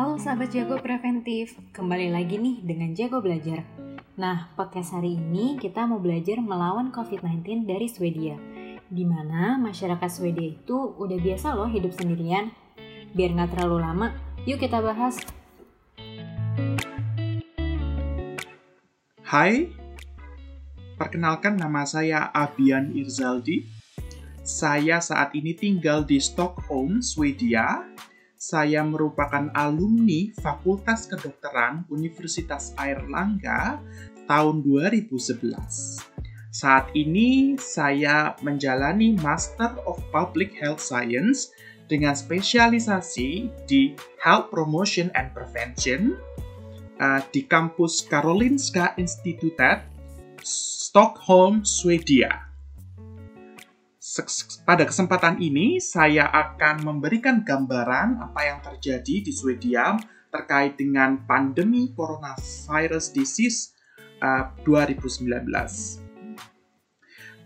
Halo sahabat Jago Preventif, kembali lagi nih dengan Jago Belajar. Nah, podcast hari ini kita mau belajar melawan COVID-19 dari Swedia. Di mana masyarakat Swedia itu udah biasa loh hidup sendirian. Biar nggak terlalu lama, yuk kita bahas. Hai, perkenalkan nama saya Abian Irzaldi. Saya saat ini tinggal di Stockholm, Swedia. Saya merupakan alumni Fakultas Kedokteran Universitas Airlangga tahun 2011. Saat ini saya menjalani Master of Public Health Science dengan spesialisasi di Health Promotion and Prevention uh, di kampus Karolinska Institutet, Stockholm, Swedia. Pada kesempatan ini, saya akan memberikan gambaran apa yang terjadi di Swedia terkait dengan pandemi coronavirus disease uh, 2019.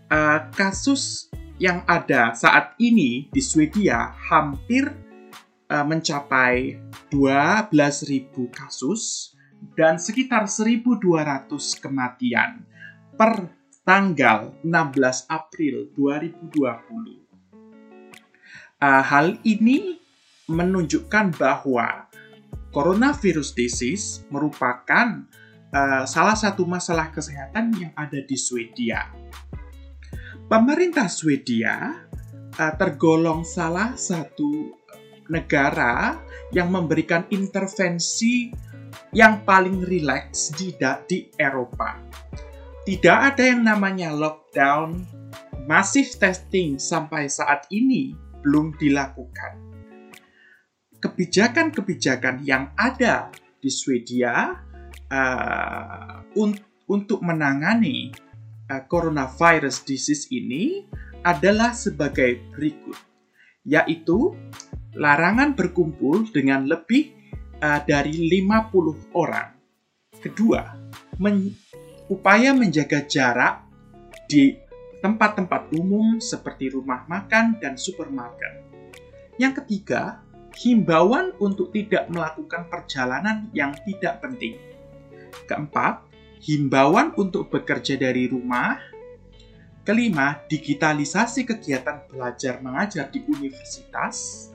Uh, kasus yang ada saat ini di Swedia hampir uh, mencapai 12.000 kasus dan sekitar 1.200 kematian per tanggal 16 April 2020. Uh, hal ini menunjukkan bahwa coronavirus disease merupakan uh, salah satu masalah kesehatan yang ada di Swedia. Pemerintah Swedia uh, tergolong salah satu negara yang memberikan intervensi yang paling rileks di, di Eropa tidak ada yang namanya lockdown, masif testing sampai saat ini belum dilakukan. Kebijakan-kebijakan yang ada di Swedia uh, un untuk menangani uh, coronavirus disease ini adalah sebagai berikut, yaitu larangan berkumpul dengan lebih uh, dari 50 orang. Kedua, upaya menjaga jarak di tempat-tempat umum seperti rumah makan dan supermarket. Yang ketiga, himbauan untuk tidak melakukan perjalanan yang tidak penting. Keempat, himbauan untuk bekerja dari rumah. Kelima, digitalisasi kegiatan belajar mengajar di universitas.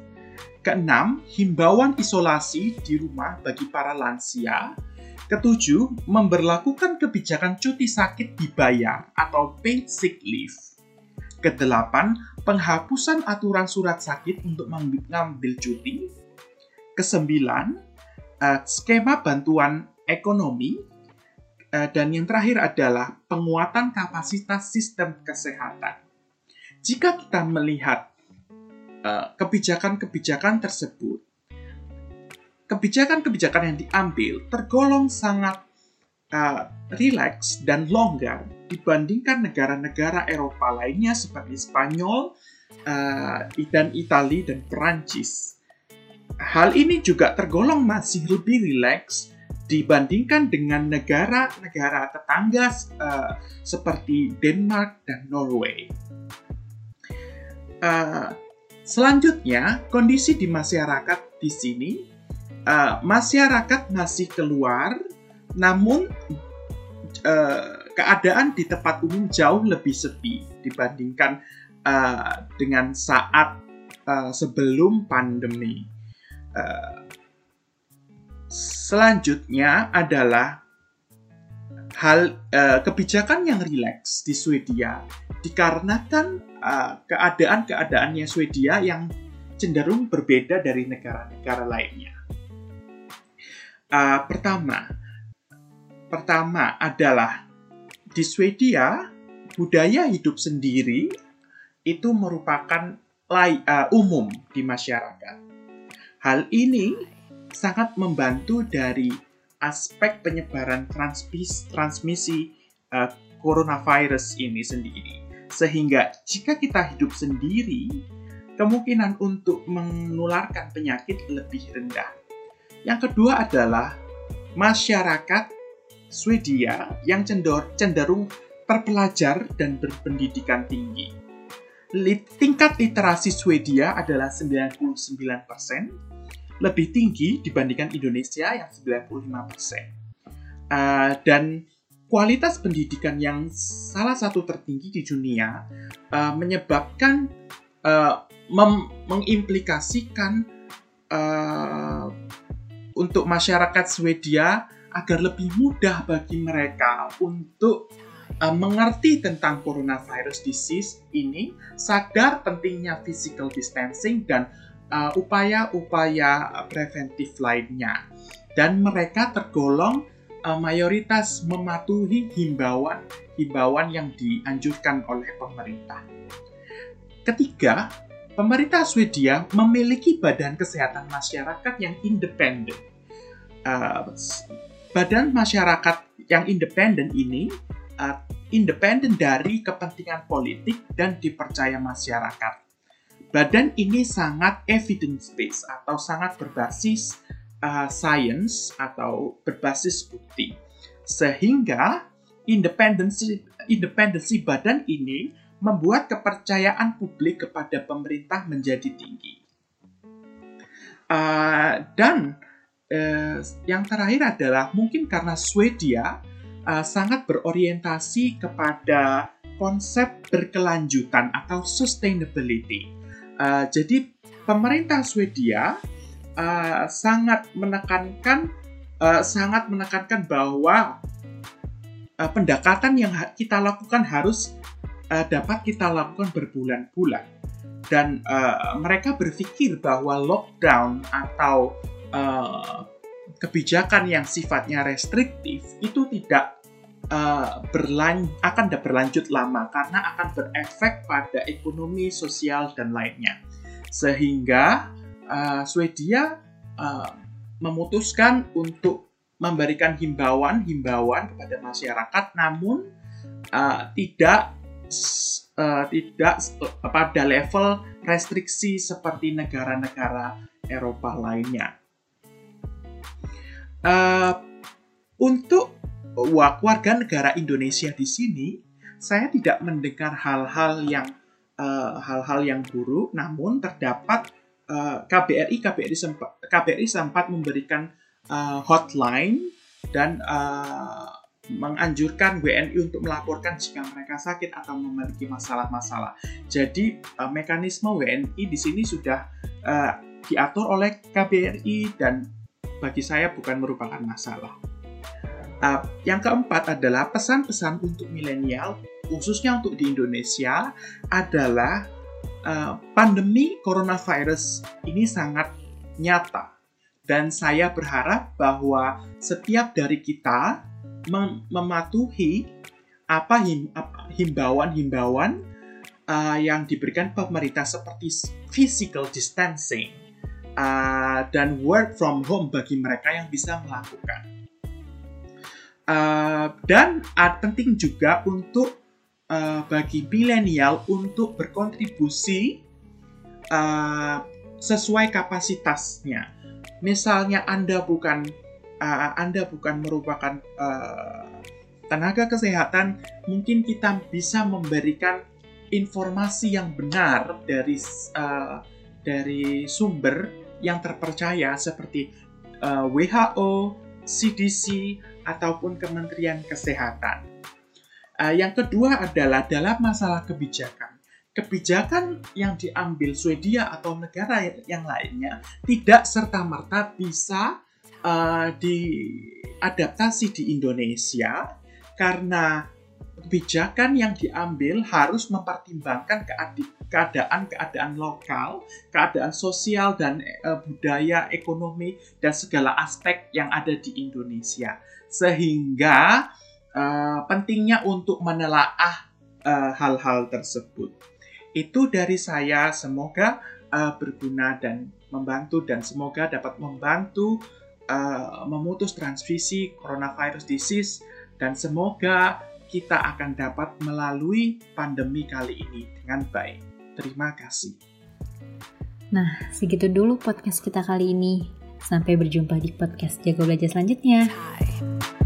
Keenam, himbauan isolasi di rumah bagi para lansia. Ketujuh, memberlakukan kebijakan cuti sakit dibayar atau paid sick leave. Kedelapan, penghapusan aturan surat sakit untuk mengambil cuti. Kesembilan, uh, skema bantuan ekonomi. Uh, dan yang terakhir adalah penguatan kapasitas sistem kesehatan. Jika kita melihat eh, kebijakan-kebijakan uh, tersebut, kebijakan-kebijakan yang diambil tergolong sangat uh, rileks dan longgar dibandingkan negara-negara Eropa lainnya seperti Spanyol uh, dan Italia dan Perancis. Hal ini juga tergolong masih lebih rileks dibandingkan dengan negara-negara tetangga uh, seperti Denmark dan Norway. Uh, selanjutnya, kondisi di masyarakat di sini uh, masyarakat masih keluar, namun uh, keadaan di tempat umum jauh lebih sepi dibandingkan uh, dengan saat uh, sebelum pandemi. Uh, selanjutnya adalah hal uh, kebijakan yang rileks di Swedia dikarenakan uh, keadaan-keadaannya Swedia yang cenderung berbeda dari negara-negara lainnya. Uh, pertama, pertama adalah di Swedia budaya hidup sendiri itu merupakan lay, uh, umum di masyarakat. Hal ini sangat membantu dari aspek penyebaran transmis, transmisi uh, coronavirus ini sendiri. Sehingga jika kita hidup sendiri, kemungkinan untuk menularkan penyakit lebih rendah. Yang kedua adalah masyarakat Swedia yang cenderung terpelajar dan berpendidikan tinggi. Tingkat literasi Swedia adalah 99%, lebih tinggi dibandingkan Indonesia yang 95%. Uh, dan kualitas pendidikan yang salah satu tertinggi di dunia uh, menyebabkan uh, mengimplikasikan uh, untuk masyarakat Swedia agar lebih mudah bagi mereka untuk uh, mengerti tentang coronavirus disease ini, sadar pentingnya physical distancing dan upaya-upaya uh, preventif lainnya. Dan mereka tergolong uh, mayoritas mematuhi himbauan himbauan yang dianjurkan oleh pemerintah. Ketiga, pemerintah Swedia memiliki badan kesehatan masyarakat yang independen. Uh, badan masyarakat yang independen ini uh, independen dari kepentingan politik dan dipercaya masyarakat. Badan ini sangat evidence based atau sangat berbasis uh, science atau berbasis bukti. Sehingga independensi independensi badan ini membuat kepercayaan publik kepada pemerintah menjadi tinggi. Uh, dan uh, yang terakhir adalah mungkin karena Swedia uh, sangat berorientasi kepada konsep berkelanjutan atau sustainability. Uh, jadi pemerintah Swedia uh, sangat menekankan uh, sangat menekankan bahwa uh, pendekatan yang kita lakukan harus uh, dapat kita lakukan berbulan-bulan dan uh, mereka berpikir bahwa lockdown atau uh, kebijakan yang sifatnya restriktif itu tidak uh, berlan akan berlanjut lama karena akan berefek pada ekonomi, sosial dan lainnya. Sehingga uh, Swedia uh, memutuskan untuk memberikan himbauan-himbauan kepada masyarakat, namun uh, tidak uh, tidak pada level restriksi seperti negara-negara Eropa lainnya. Uh, untuk warga negara Indonesia di sini, saya tidak mendengar hal-hal yang hal-hal uh, yang buruk, namun terdapat uh, KBRI KBRI sempat KBRI sempat memberikan uh, hotline dan uh, menganjurkan WNI untuk melaporkan jika mereka sakit atau memiliki masalah-masalah. Jadi uh, mekanisme WNI di sini sudah uh, diatur oleh KBRI dan bagi saya bukan merupakan masalah. Uh, yang keempat adalah pesan-pesan untuk milenial, khususnya untuk di Indonesia, adalah uh, pandemi coronavirus ini sangat nyata dan saya berharap bahwa setiap dari kita mem mematuhi apa himbauan-himbauan uh, yang diberikan pemerintah seperti physical distancing uh, dan work from home bagi mereka yang bisa melakukan. Uh, dan uh, penting juga untuk uh, bagi milenial untuk berkontribusi uh, sesuai kapasitasnya. Misalnya Anda bukan uh, Anda bukan merupakan uh, tenaga kesehatan, mungkin kita bisa memberikan informasi yang benar dari uh, dari sumber yang terpercaya seperti uh, WHO, CDC ataupun Kementerian Kesehatan. Uh, yang kedua adalah dalam masalah kebijakan. Kebijakan yang diambil Swedia atau negara yang lainnya tidak serta-merta bisa uh, diadaptasi di Indonesia karena kebijakan yang diambil harus mempertimbangkan keadaan-keadaan lokal, keadaan sosial dan uh, budaya, ekonomi dan segala aspek yang ada di Indonesia. Sehingga uh, pentingnya untuk menelaah eh, hal-hal uh, tersebut. Itu dari saya, semoga uh, berguna dan membantu dan semoga dapat membantu uh, memutus transmisi coronavirus disease dan semoga kita akan dapat melalui pandemi kali ini dengan baik. Terima kasih. Nah, segitu dulu podcast kita kali ini. Sampai berjumpa di podcast Jago Belajar selanjutnya. Hai.